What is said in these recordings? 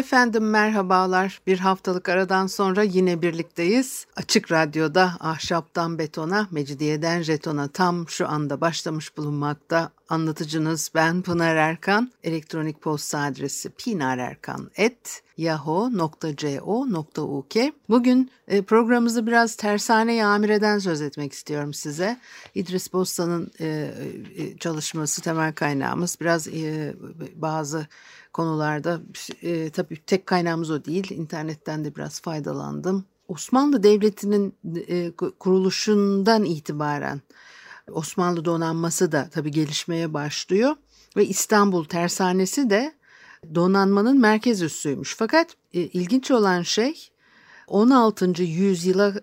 Efendim merhabalar. Bir haftalık aradan sonra yine birlikteyiz. Açık Radyo'da Ahşaptan Betona, Mecidiyeden Jeton'a tam şu anda başlamış bulunmakta. Anlatıcınız ben Pınar Erkan. Elektronik posta adresi pinarerkan.yahoo.co.uk Bugün e, programımızı biraz tersane amireden söz etmek istiyorum size. İdris Bostan'ın e, e, çalışması temel kaynağımız. Biraz bazı konularda e, tabii tek kaynağımız o değil. İnternetten de biraz faydalandım. Osmanlı Devleti'nin e, kuruluşundan itibaren Osmanlı donanması da tabii gelişmeye başlıyor ve İstanbul Tersanesi de donanmanın merkez üssüymüş. Fakat e, ilginç olan şey 16. yüzyıla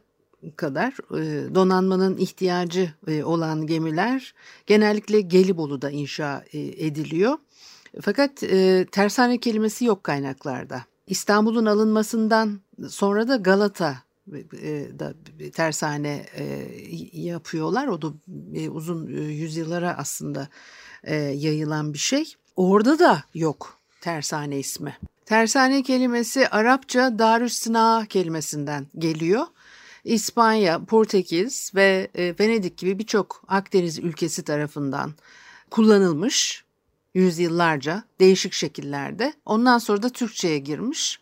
kadar e, donanmanın ihtiyacı e, olan gemiler genellikle Gelibolu'da inşa e, ediliyor. Fakat e, tersane kelimesi yok kaynaklarda. İstanbul'un alınmasından sonra da Galata e, da tersane e, yapıyorlar. O da e, uzun yüzyıllara aslında yayılan bir şey. Orada da yok tersane ismi. Tersane kelimesi Arapça Darüstina kelimesinden geliyor. İspanya, Portekiz ve Venedik gibi birçok Akdeniz ülkesi tarafından kullanılmış yüzyıllarca değişik şekillerde. Ondan sonra da Türkçe'ye girmiş.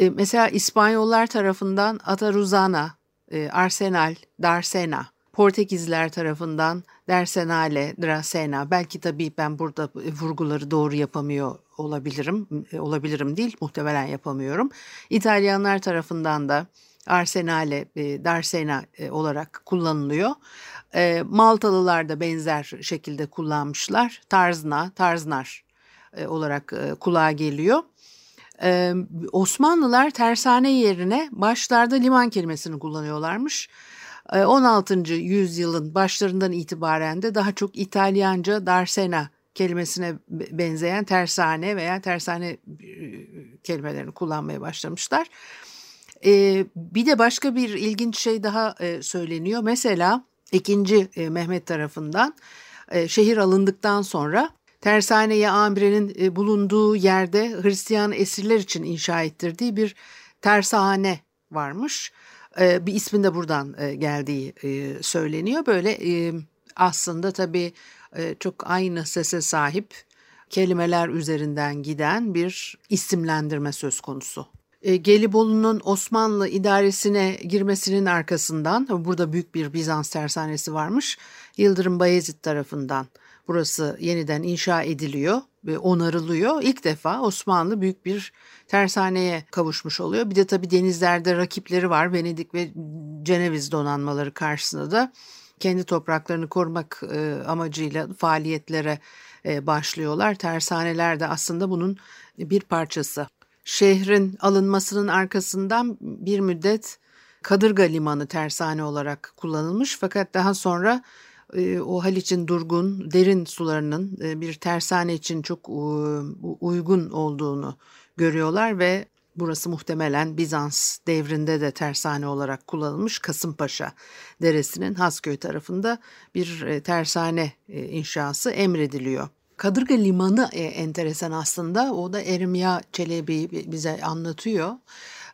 E, mesela İspanyollar tarafından Ataruzana, e, Arsenal, Darsena, Portekizliler tarafından Dersenale, Drasena. Belki tabii ben burada vurguları doğru yapamıyor olabilirim. E, olabilirim değil, muhtemelen yapamıyorum. İtalyanlar tarafından da Arsenale, e, Darsena e, olarak kullanılıyor. E, Maltalılar da benzer şekilde kullanmışlar. Tarzna, Tarznar e, olarak kulağa geliyor. Osmanlılar tersane yerine başlarda liman kelimesini kullanıyorlarmış. 16. yüzyılın başlarından itibaren de daha çok İtalyanca darsena kelimesine benzeyen tersane veya tersane kelimelerini kullanmaya başlamışlar. Bir de başka bir ilginç şey daha söyleniyor. Mesela 2. E, Mehmet tarafından e, şehir alındıktan sonra tersaneye amirenin e, bulunduğu yerde Hristiyan esirler için inşa ettirdiği bir tersane varmış. Bir ismin de buradan geldiği söyleniyor. Böyle aslında tabii çok aynı sese sahip kelimeler üzerinden giden bir isimlendirme söz konusu. E, Gelibolu'nun Osmanlı idaresine girmesinin arkasından burada büyük bir Bizans tersanesi varmış. Yıldırım Bayezid tarafından burası yeniden inşa ediliyor ve onarılıyor. İlk defa Osmanlı büyük bir tersaneye kavuşmuş oluyor. Bir de tabii denizlerde rakipleri var. Venedik ve Ceneviz donanmaları karşısında da kendi topraklarını korumak e, amacıyla faaliyetlere e, başlıyorlar. Tersaneler de aslında bunun bir parçası şehrin alınmasının arkasından bir müddet Kadırga Limanı tersane olarak kullanılmış fakat daha sonra e, o Haliç'in durgun, derin sularının e, bir tersane için çok uygun olduğunu görüyorlar ve burası muhtemelen Bizans devrinde de tersane olarak kullanılmış Kasımpaşa Deresi'nin Hasköy tarafında bir e, tersane inşası emrediliyor. Kadırga Limanı e, enteresan aslında. O da Ermiya Çelebi bize anlatıyor.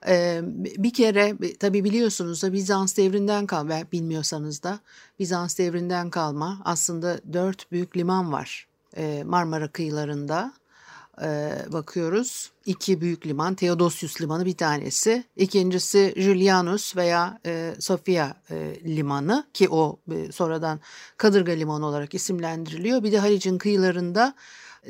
Ee, bir kere tabi biliyorsunuz da Bizans devrinden kalma, bilmiyorsanız da Bizans devrinden kalma aslında dört büyük liman var ee, Marmara kıyılarında e, bakıyoruz. İki büyük liman, Theodosius limanı bir tanesi. İkincisi Julianus veya e, Sofia e, limanı ki o e, sonradan Kadırga limanı olarak isimlendiriliyor. Bir de Halic'in kıyılarında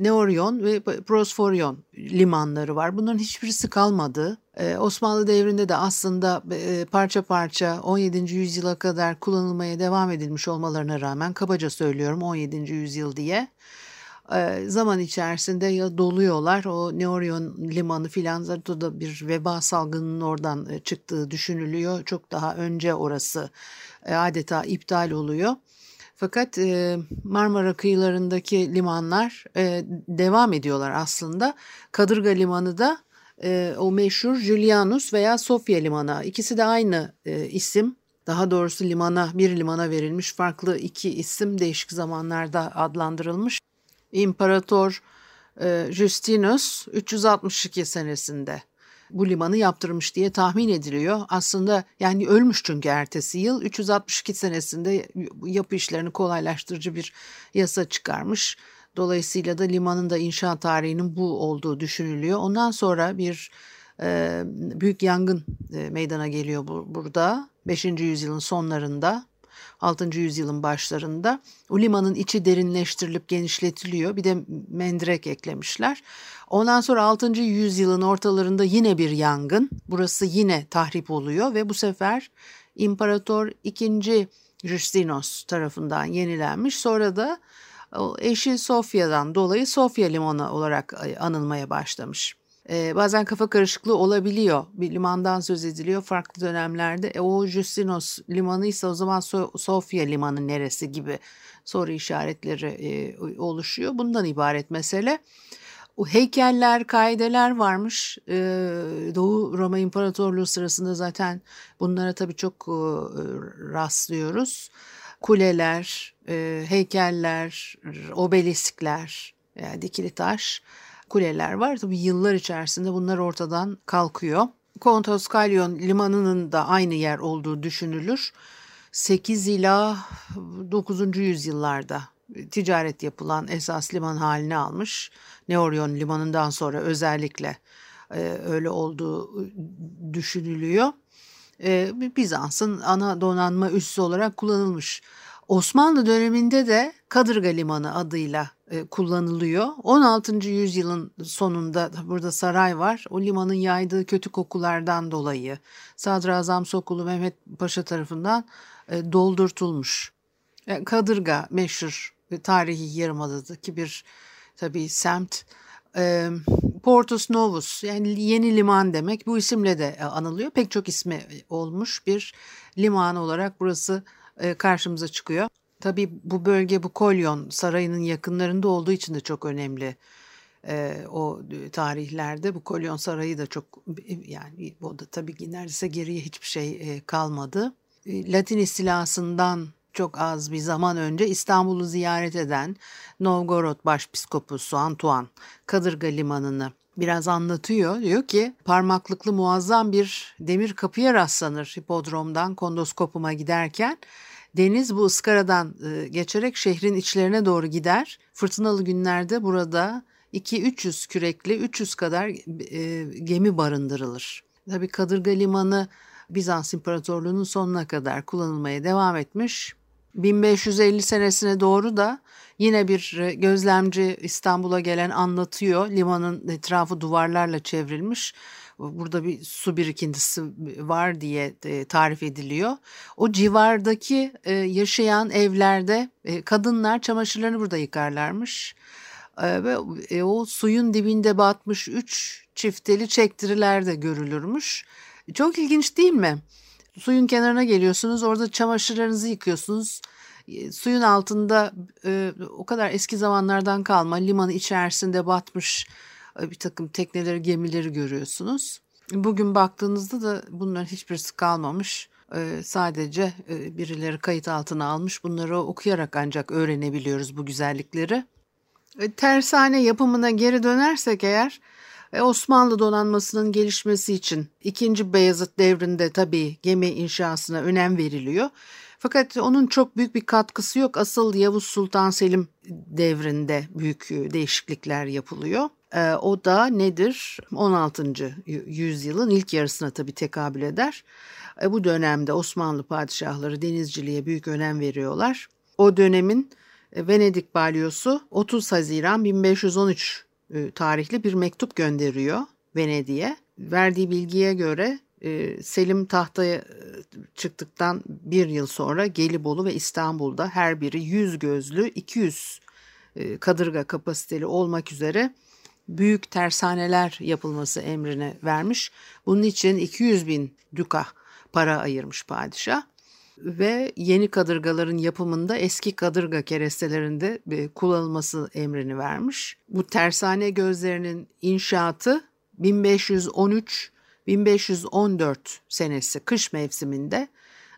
Neorion ve Prosforion limanları var. Bunların hiçbirisi kalmadı. Ee, Osmanlı devrinde de aslında e, parça parça 17. yüzyıla kadar kullanılmaya devam edilmiş olmalarına rağmen kabaca söylüyorum 17. yüzyıl diye zaman içerisinde ya doluyorlar o Neorion limanı filan da bir veba salgınının oradan çıktığı düşünülüyor. Çok daha önce orası adeta iptal oluyor. Fakat Marmara kıyılarındaki limanlar devam ediyorlar aslında. Kadırga Limanı da o meşhur Julianus veya Sofya Limanı. İkisi de aynı isim. Daha doğrusu limana bir limana verilmiş farklı iki isim değişik zamanlarda adlandırılmış. İmparator e, Justinus 362 senesinde bu limanı yaptırmış diye tahmin ediliyor. Aslında yani ölmüş çünkü ertesi yıl 362 senesinde yapı işlerini kolaylaştırıcı bir yasa çıkarmış. Dolayısıyla da limanın da inşaat tarihinin bu olduğu düşünülüyor. Ondan sonra bir e, büyük yangın e, meydana geliyor bu, burada. 5. yüzyılın sonlarında 6. yüzyılın başlarında o limanın içi derinleştirilip genişletiliyor. Bir de mendirek eklemişler. Ondan sonra 6. yüzyılın ortalarında yine bir yangın. Burası yine tahrip oluyor ve bu sefer İmparator 2. Justinos tarafından yenilenmiş. Sonra da eşi Sofya'dan dolayı Sofya Limanı olarak e, anılmaya başlamış. Ee, bazen kafa karışıklığı olabiliyor. Bir limandan söz ediliyor farklı dönemlerde. E, o Justinos limanı ise o zaman so- Sofya limanı neresi gibi soru işaretleri e, oluşuyor. Bundan ibaret mesele. O heykeller, kaideler varmış. Ee, Doğu Roma İmparatorluğu sırasında zaten bunlara tabii çok e, rastlıyoruz. Kuleler, e, heykeller, obeliskler, yani dikili taş kuleler var. Tabii yıllar içerisinde bunlar ortadan kalkıyor. Kontos Kalyon limanının da aynı yer olduğu düşünülür. 8 ila 9. yüzyıllarda ticaret yapılan esas liman haline almış. Neorion limanından sonra özellikle e, öyle olduğu düşünülüyor. E, Bizans'ın ana donanma üssü olarak kullanılmış. Osmanlı döneminde de Kadırga Limanı adıyla e, kullanılıyor. 16. yüzyılın sonunda burada saray var. O limanın yaydığı kötü kokulardan dolayı Sadrazam Sokulu Mehmet Paşa tarafından e, doldurtulmuş. E, Kadırga meşhur tarihi yarımadadaki bir tabii semt. Portus Novus yani yeni liman demek bu isimle de anılıyor. Pek çok ismi olmuş bir liman olarak burası karşımıza çıkıyor. Tabii bu bölge bu Kolyon Sarayı'nın yakınlarında olduğu için de çok önemli. E, o tarihlerde bu Kolyon Sarayı da çok yani o da tabii neredeyse geriye hiçbir şey e, kalmadı. E, Latin istilasından çok az bir zaman önce İstanbul'u ziyaret eden Novgorod Başpiskoposu Antoine Kadırga Limanı'nı biraz anlatıyor. Diyor ki parmaklıklı muazzam bir demir kapıya rastlanır hipodromdan kondoskopuma giderken. Deniz bu ıskaradan e, geçerek şehrin içlerine doğru gider. Fırtınalı günlerde burada 2-300 kürekli 300 kadar e, gemi barındırılır. Tabii Kadırga Limanı Bizans İmparatorluğu'nun sonuna kadar kullanılmaya devam etmiş. 1550 senesine doğru da yine bir e, gözlemci İstanbul'a gelen anlatıyor. Limanın etrafı duvarlarla çevrilmiş. Burada bir su birikintisi var diye e, tarif ediliyor. O civardaki e, yaşayan evlerde kadınlar çamaşırlarını burada yıkarlarmış. Ve o suyun dibinde batmış üç çifteli çektiriler de görülürmüş. Çok ilginç değil mi? suyun kenarına geliyorsunuz. Orada çamaşırlarınızı yıkıyorsunuz. Suyun altında o kadar eski zamanlardan kalma limanı içerisinde batmış bir takım tekneleri, gemileri görüyorsunuz. Bugün baktığınızda da bunların hiçbirisi kalmamış. Sadece birileri kayıt altına almış. Bunları okuyarak ancak öğrenebiliyoruz bu güzellikleri. Tersane yapımına geri dönersek eğer e, Osmanlı donanmasının gelişmesi için 2. Beyazıt devrinde tabii gemi inşasına önem veriliyor. Fakat onun çok büyük bir katkısı yok. Asıl Yavuz Sultan Selim devrinde büyük e, değişiklikler yapılıyor. E, o da nedir? 16. yüzyılın ilk yarısına tabii tekabül eder. Bu dönemde Osmanlı padişahları denizciliğe büyük önem veriyorlar. O dönemin Venedik balyosu 30 Haziran 1513 e, tarihli bir mektup gönderiyor Venedik'e. Verdiği bilgiye göre e, Selim tahtaya e, çıktıktan bir yıl sonra Gelibolu ve İstanbul'da her biri 100 gözlü 200 e, kadırga kapasiteli olmak üzere büyük tersaneler yapılması emrini vermiş. Bunun için 200 bin duka para ayırmış padişah ve yeni kadırgaların yapımında eski kadırga kerestelerinde e, kullanılması emrini vermiş. Bu tersane gözlerinin inşaatı 1513-1514 senesi kış mevsiminde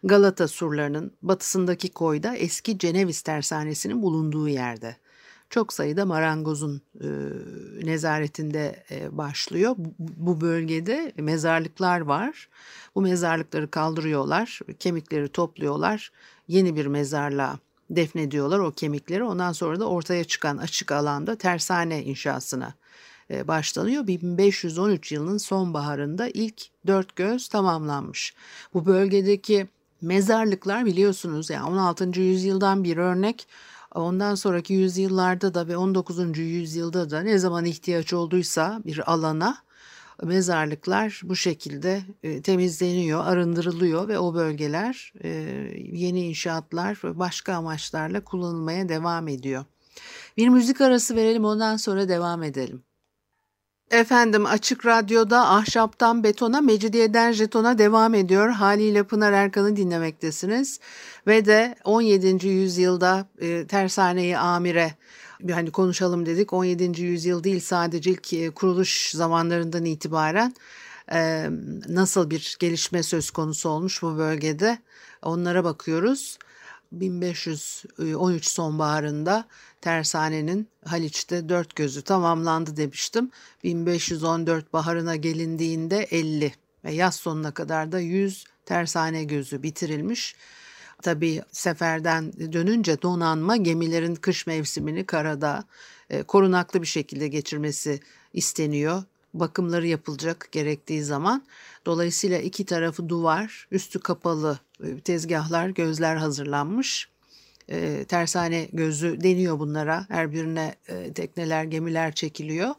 Galata surlarının batısındaki koyda eski Ceneviz tersanesinin bulunduğu yerde çok sayıda marangozun e, nezaretinde e, başlıyor. Bu, bu bölgede mezarlıklar var. Bu mezarlıkları kaldırıyorlar, kemikleri topluyorlar, yeni bir mezarlığa defnediyorlar o kemikleri. Ondan sonra da ortaya çıkan açık alanda tersane inşasına e, başlanıyor. 1513 yılının sonbaharında ilk dört göz tamamlanmış. Bu bölgedeki mezarlıklar biliyorsunuz yani 16. yüzyıldan bir örnek Ondan sonraki yüzyıllarda da ve 19. yüzyılda da ne zaman ihtiyaç olduysa bir alana mezarlıklar bu şekilde e, temizleniyor, arındırılıyor ve o bölgeler e, yeni inşaatlar ve başka amaçlarla kullanılmaya devam ediyor. Bir müzik arası verelim ondan sonra devam edelim. Efendim Açık Radyo'da Ahşaptan Betona, Mecidiyeden Jeton'a devam ediyor. Haliyle Pınar Erkan'ı dinlemektesiniz. Ve de 17. yüzyılda e, tersaneyi amire hani konuşalım dedik. 17. yüzyıl değil sadece ilk e, kuruluş zamanlarından itibaren e, nasıl bir gelişme söz konusu olmuş bu bölgede onlara bakıyoruz. 1513 sonbaharında tersanenin Haliç'te dört gözü tamamlandı demiştim. 1514 baharına gelindiğinde 50 ve yaz sonuna kadar da 100 tersane gözü bitirilmiş. Tabii seferden dönünce donanma gemilerin kış mevsimini karada e, korunaklı bir şekilde geçirmesi isteniyor. Bakımları yapılacak gerektiği zaman. Dolayısıyla iki tarafı duvar, üstü kapalı e, tezgahlar, gözler hazırlanmış. E, tersane gözü deniyor bunlara. Her birine e, tekneler, gemiler çekiliyor.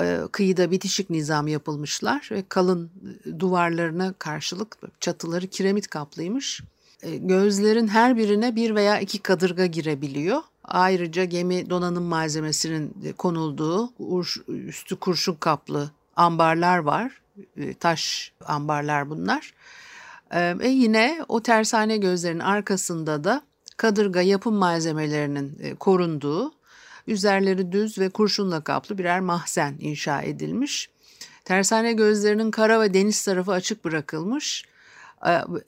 E, kıyıda bitişik nizam yapılmışlar ve kalın e, duvarlarına karşılık çatıları kiremit kaplıymış. E, gözlerin her birine bir veya iki kadırga girebiliyor. Ayrıca gemi donanım malzemesinin konulduğu üstü kurşun kaplı ambarlar var. E, taş ambarlar bunlar. E yine o tersane gözlerin arkasında da kadırga yapım malzemelerinin e, korunduğu, üzerleri düz ve kurşunla kaplı birer mahzen inşa edilmiş. Tersane gözlerinin kara ve deniz tarafı açık bırakılmış.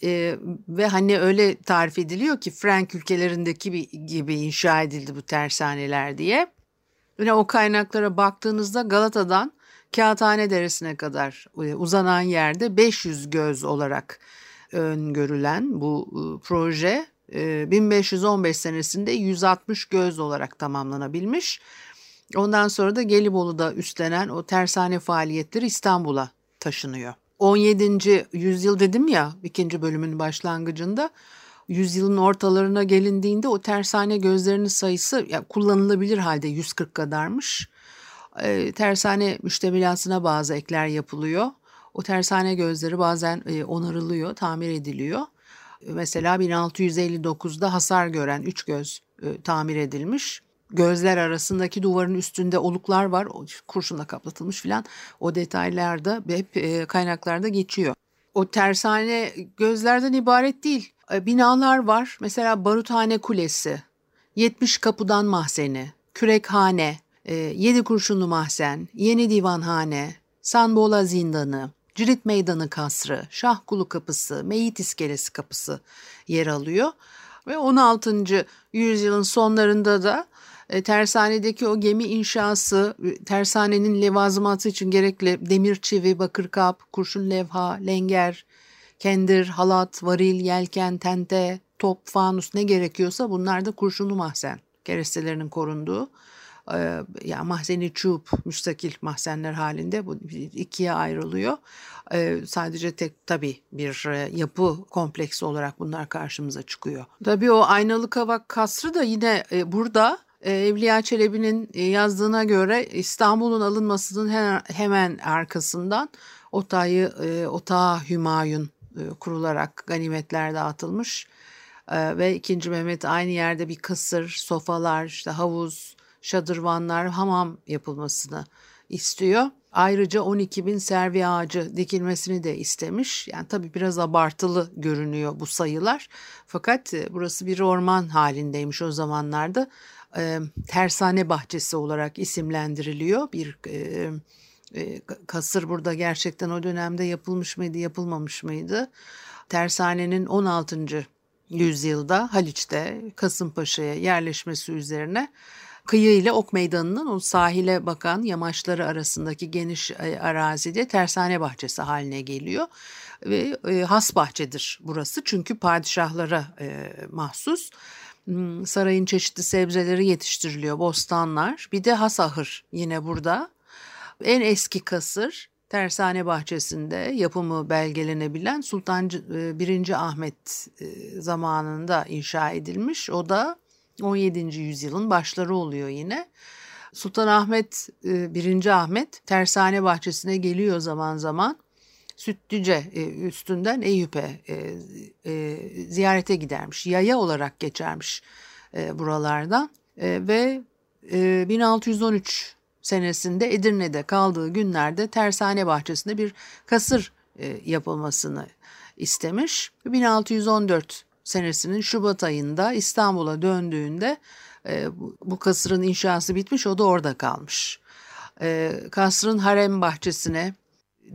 E, ve hani öyle tarif ediliyor ki Frank ülkelerindeki gibi inşa edildi bu tersaneler diye. Yine o kaynaklara baktığınızda Galata'dan Kağıthane Deresi'ne kadar e, uzanan yerde 500 göz olarak öngörülen bu e, proje 1515 e, senesinde 160 göz olarak tamamlanabilmiş. Ondan sonra da Gelibolu'da üstlenen o tersane faaliyetleri İstanbul'a taşınıyor. 17. yüzyıl dedim ya ikinci bölümün başlangıcında yüzyılın ortalarına gelindiğinde o tersane gözlerinin sayısı yani kullanılabilir halde 140 kadarmış. E, tersane müştemilasına bazı ekler yapılıyor. O tersane gözleri bazen e, onarılıyor, tamir ediliyor. Mesela 1659'da hasar gören üç göz e, tamir edilmiş. Gözler arasındaki duvarın üstünde oluklar var. Kurşunla kaplatılmış filan. O detaylar da hep e, kaynaklarda geçiyor. O tersane gözlerden ibaret değil. E, binalar var. Mesela Baruthane Kulesi, 70 Kapıdan Mahzeni, Kürekhane, e, Yedi Kurşunlu Mahzen, Yeni Divanhane, Sanbola Zindanı, Cirit Meydanı Kasrı, Şahkulu Kapısı, Meyit İskelesi Kapısı yer alıyor. Ve 16. yüzyılın sonlarında da e, tersanedeki o gemi inşası, e, tersanenin levazımatı için gerekli demir çivi, bakır kap, kurşun levha, lenger, kendir, halat, varil, yelken, tente, top, fanus ne gerekiyorsa bunlar da kurşunlu mahzen kerestelerinin korunduğu e, yani mahzeni çup müstakil mahzenler halinde bu ikiye ayrılıyor. Sadece tek tabii bir yapı kompleksi olarak bunlar karşımıza çıkıyor. Tabii o aynalı kavak kasrı da yine burada Evliya Çelebi'nin e, yazdığına göre İstanbul'un alınmasının hemen arkasından Otay'ı e, Otağı Hümayun kurularak ganimetler dağıtılmış. Ve 2. Mehmet aynı yerde bir kısır, sofalar, işte havuz, şadırvanlar, hamam yapılmasını istiyor. Ayrıca 12 bin servi ağacı dikilmesini de istemiş. Yani tabii biraz abartılı görünüyor bu sayılar. Fakat e, burası bir orman halindeymiş o zamanlarda. E, tersane bahçesi olarak isimlendiriliyor. Bir e, e, kasır burada gerçekten o dönemde yapılmış mıydı, yapılmamış mıydı? Tersanenin 16. yüzyılda Haliç'te Kasımpaşa'ya yerleşmesi üzerine kıyı ile Ok Meydanı'nın o sahile bakan yamaçları arasındaki geniş e, arazide tersane bahçesi haline geliyor. Ve e, has bahçedir burası çünkü padişahlara e, mahsus. Hmm, sarayın çeşitli sebzeleri yetiştiriliyor, bostanlar. Bir de has ahır yine burada. En eski kasır Tersane Bahçesi'nde yapımı belgelenebilen Sultan 1. Ahmet zamanında inşa edilmiş. O da 17. yüzyılın başları oluyor yine. Sultan Ahmet, 1. E, Ahmet Tersane Bahçesi'ne geliyor zaman zaman. Sütlüce e, üstünden Eyüp'e e, ziyarete gidermiş. Yaya olarak geçermiş buralardan. Ve 1613 senesinde Edirne'de kaldığı günlerde Tersane Bahçesi'nde bir kasır yapılmasını istemiş. 1614 senesinin Şubat ayında İstanbul'a döndüğünde e, bu kasırın inşası bitmiş o da orada kalmış. E, kasrın harem bahçesine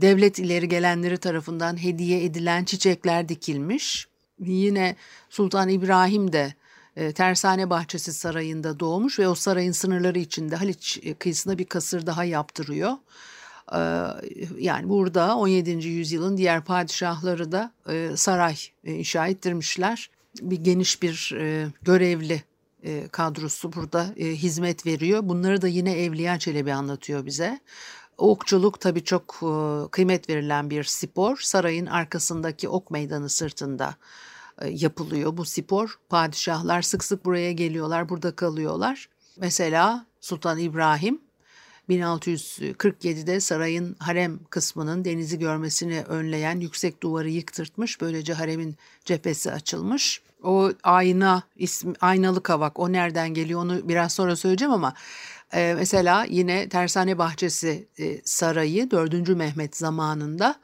devlet ileri gelenleri tarafından hediye edilen çiçekler dikilmiş. Yine Sultan İbrahim de e, Tersane Bahçesi Sarayı'nda doğmuş ve o sarayın sınırları içinde Haliç kıyısında bir kasır daha yaptırıyor. E, yani burada 17. yüzyılın diğer padişahları da e, saray inşa ettirmişler. Bir geniş bir görevli kadrosu burada hizmet veriyor. Bunları da yine Evliya Çelebi anlatıyor bize. Okçuluk tabii çok kıymet verilen bir spor. Sarayın arkasındaki ok meydanı sırtında e, yapılıyor bu spor. Padişahlar sık sık buraya geliyorlar, burada kalıyorlar. Mesela Sultan İbrahim 1647'de sarayın harem kısmının denizi görmesini önleyen yüksek duvarı yıktırtmış. Böylece haremin cephesi açılmış. O ayna, ismi, aynalı kavak o nereden geliyor onu biraz sonra söyleyeceğim ama e, mesela yine Tersane Bahçesi e, Sarayı 4. Mehmet zamanında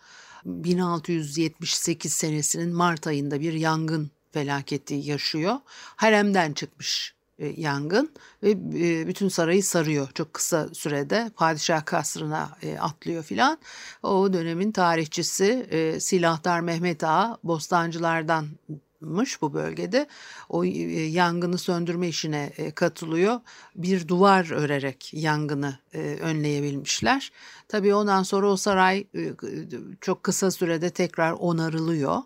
1678 senesinin Mart ayında bir yangın felaketi yaşıyor. Haremden çıkmış e, yangın ve e, bütün sarayı sarıyor çok kısa sürede padişah kasrına e, atlıyor filan. O dönemin tarihçisi Silahdar Mehmet Ağa Bostancılardan mış bu bölgede. O e, yangını söndürme işine e, katılıyor. Bir duvar örerek yangını e, önleyebilmişler. Tabii ondan sonra o saray çok kısa sürede tekrar onarılıyor.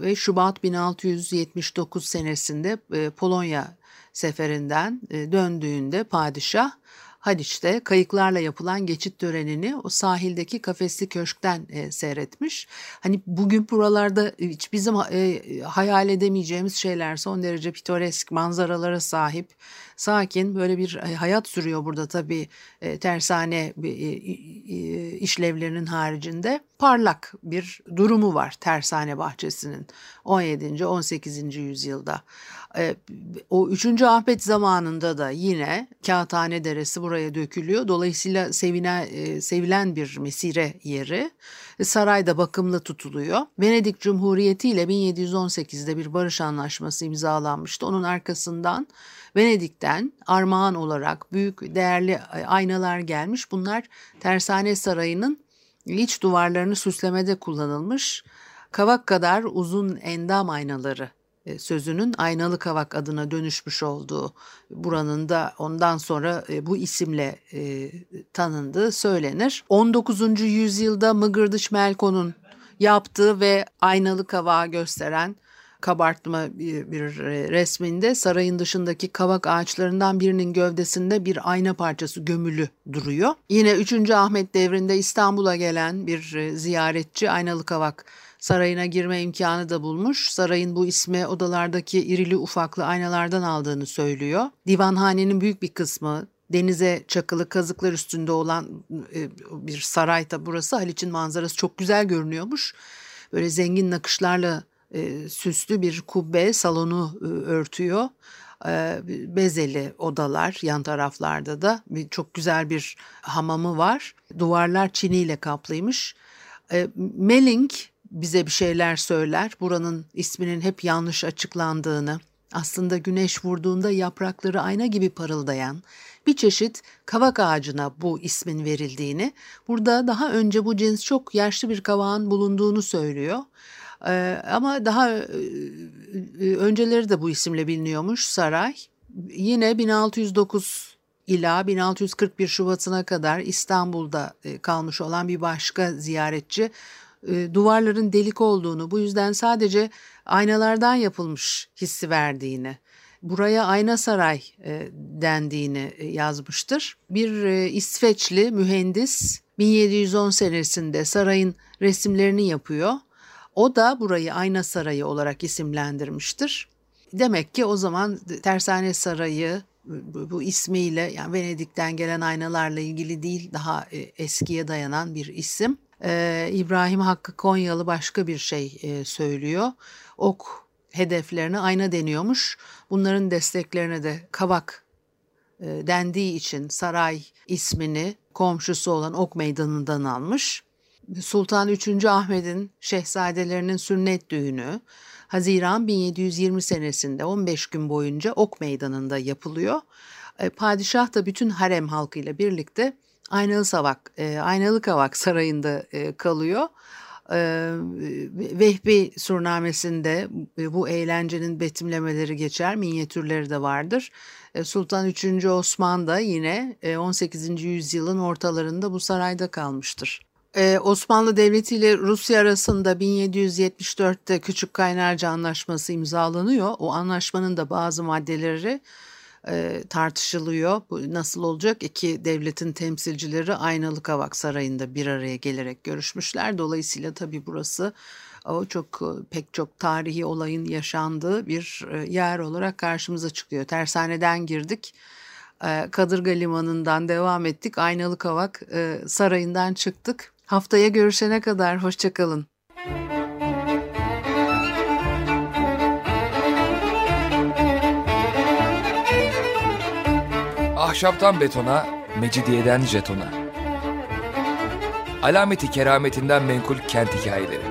Ve Şubat 1679 senesinde Polonya seferinden döndüğünde padişah Haliç'te kayıklarla yapılan geçit törenini o sahildeki kafesli köşkten e, seyretmiş. Hani bugün buralarda hiç bizim e, hayal edemeyeceğimiz şeyler son derece pitoresk manzaralara sahip sakin böyle bir e, hayat sürüyor burada tabii e, tersane e, işlevlerinin haricinde. Parlak bir durumu var tersane bahçesinin 17. 18. yüzyılda. O 3. Ahmet zamanında da yine Kağıthane Deresi buraya dökülüyor. Dolayısıyla sevine, sevilen bir mesire yeri. Sarayda bakımlı tutuluyor. Venedik Cumhuriyeti ile 1718'de bir barış anlaşması imzalanmıştı. Onun arkasından Venedik'ten armağan olarak büyük değerli aynalar gelmiş. Bunlar Tersane Sarayı'nın iç duvarlarını süslemede kullanılmış. Kavak kadar uzun endam aynaları e, sözünün aynalı kavak adına dönüşmüş olduğu buranın da ondan sonra e, bu isimle e, tanındığı söylenir. 19. yüzyılda Mıgırdıç Melko'nun yaptığı ve aynalı kavağı gösteren kabartma bir, bir resminde sarayın dışındaki kavak ağaçlarından birinin gövdesinde bir ayna parçası gömülü duruyor. Yine 3. Ahmet devrinde İstanbul'a gelen bir e, ziyaretçi aynalı kavak sarayına girme imkanı da bulmuş. Sarayın bu ismi odalardaki irili ufaklı aynalardan aldığını söylüyor. Divanhanenin büyük bir kısmı denize çakılı kazıklar üstünde olan e, bir saray da burası. Haliç'in manzarası çok güzel görünüyormuş. Böyle zengin nakışlarla e, süslü bir kubbe salonu e, örtüyor. e, bezeli odalar yan taraflarda da bir, çok güzel bir hamamı var. Duvarlar çiniyle kaplıymış. E, Melling bize bir şeyler söyler. Buranın isminin hep yanlış açıklandığını, aslında güneş vurduğunda yaprakları ayna gibi parıldayan bir çeşit kavak ağacına bu ismin verildiğini, burada daha önce bu cins çok yaşlı bir kavağın bulunduğunu söylüyor. Ee, ama daha e, e, önceleri de bu isimle biliniyormuş saray. Yine 1609 ila 1641 Şubat'ına kadar İstanbul'da e, kalmış olan bir başka ziyaretçi duvarların delik olduğunu, bu yüzden sadece aynalardan yapılmış hissi verdiğini, buraya ayna saray dendiğini yazmıştır. Bir İsveçli mühendis 1710 senesinde sarayın resimlerini yapıyor o da burayı Ayna Sarayı olarak isimlendirmiştir. Demek ki o zaman Tersane Sarayı bu, ismiyle yani Venedik'ten gelen aynalarla ilgili değil daha e, eskiye dayanan bir isim. Ee, İbrahim Hakkı Konyalı başka bir şey e, söylüyor. Ok hedeflerine ayna deniyormuş. Bunların desteklerine de kavak e, dendiği için saray ismini komşusu olan Ok Meydanı'ndan almış. Sultan 3. Ahmet'in şehzadelerinin sünnet düğünü Haziran 1720 senesinde 15 gün boyunca Ok Meydanı'nda yapılıyor. E, padişah da bütün harem halkıyla birlikte Aynalı Savak, e, Aynalı Kavak Sarayı'nda e, kalıyor. Vehbi surnamesinde bu eğlencenin betimlemeleri geçer, minyatürleri de vardır. Sultan 3. Osman da yine 18. yüzyılın ortalarında bu sarayda kalmıştır. Ee, Osmanlı Devleti ile Rusya arasında 1774'te Küçük Kaynarca Anlaşması imzalanıyor. O anlaşmanın da bazı maddeleri e, tartışılıyor. Bu nasıl olacak? İki devletin temsilcileri Aynalı Kavak Sarayı'nda bir araya gelerek görüşmüşler. Dolayısıyla tabii burası o çok e, pek çok tarihi olayın yaşandığı bir e, yer olarak karşımıza çıkıyor. Tersaneden girdik. E, Kadırga Limanı'ndan devam ettik. Aynalı Kavak Sarayı'ndan çıktık. Haftaya görüşene kadar hoşçakalın. Ahşaptan betona, mecidiyeden jetona. Alameti kerametinden menkul kent hikayeleri.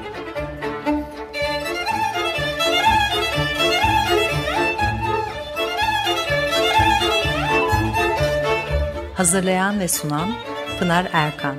Hazırlayan ve sunan Pınar Erkan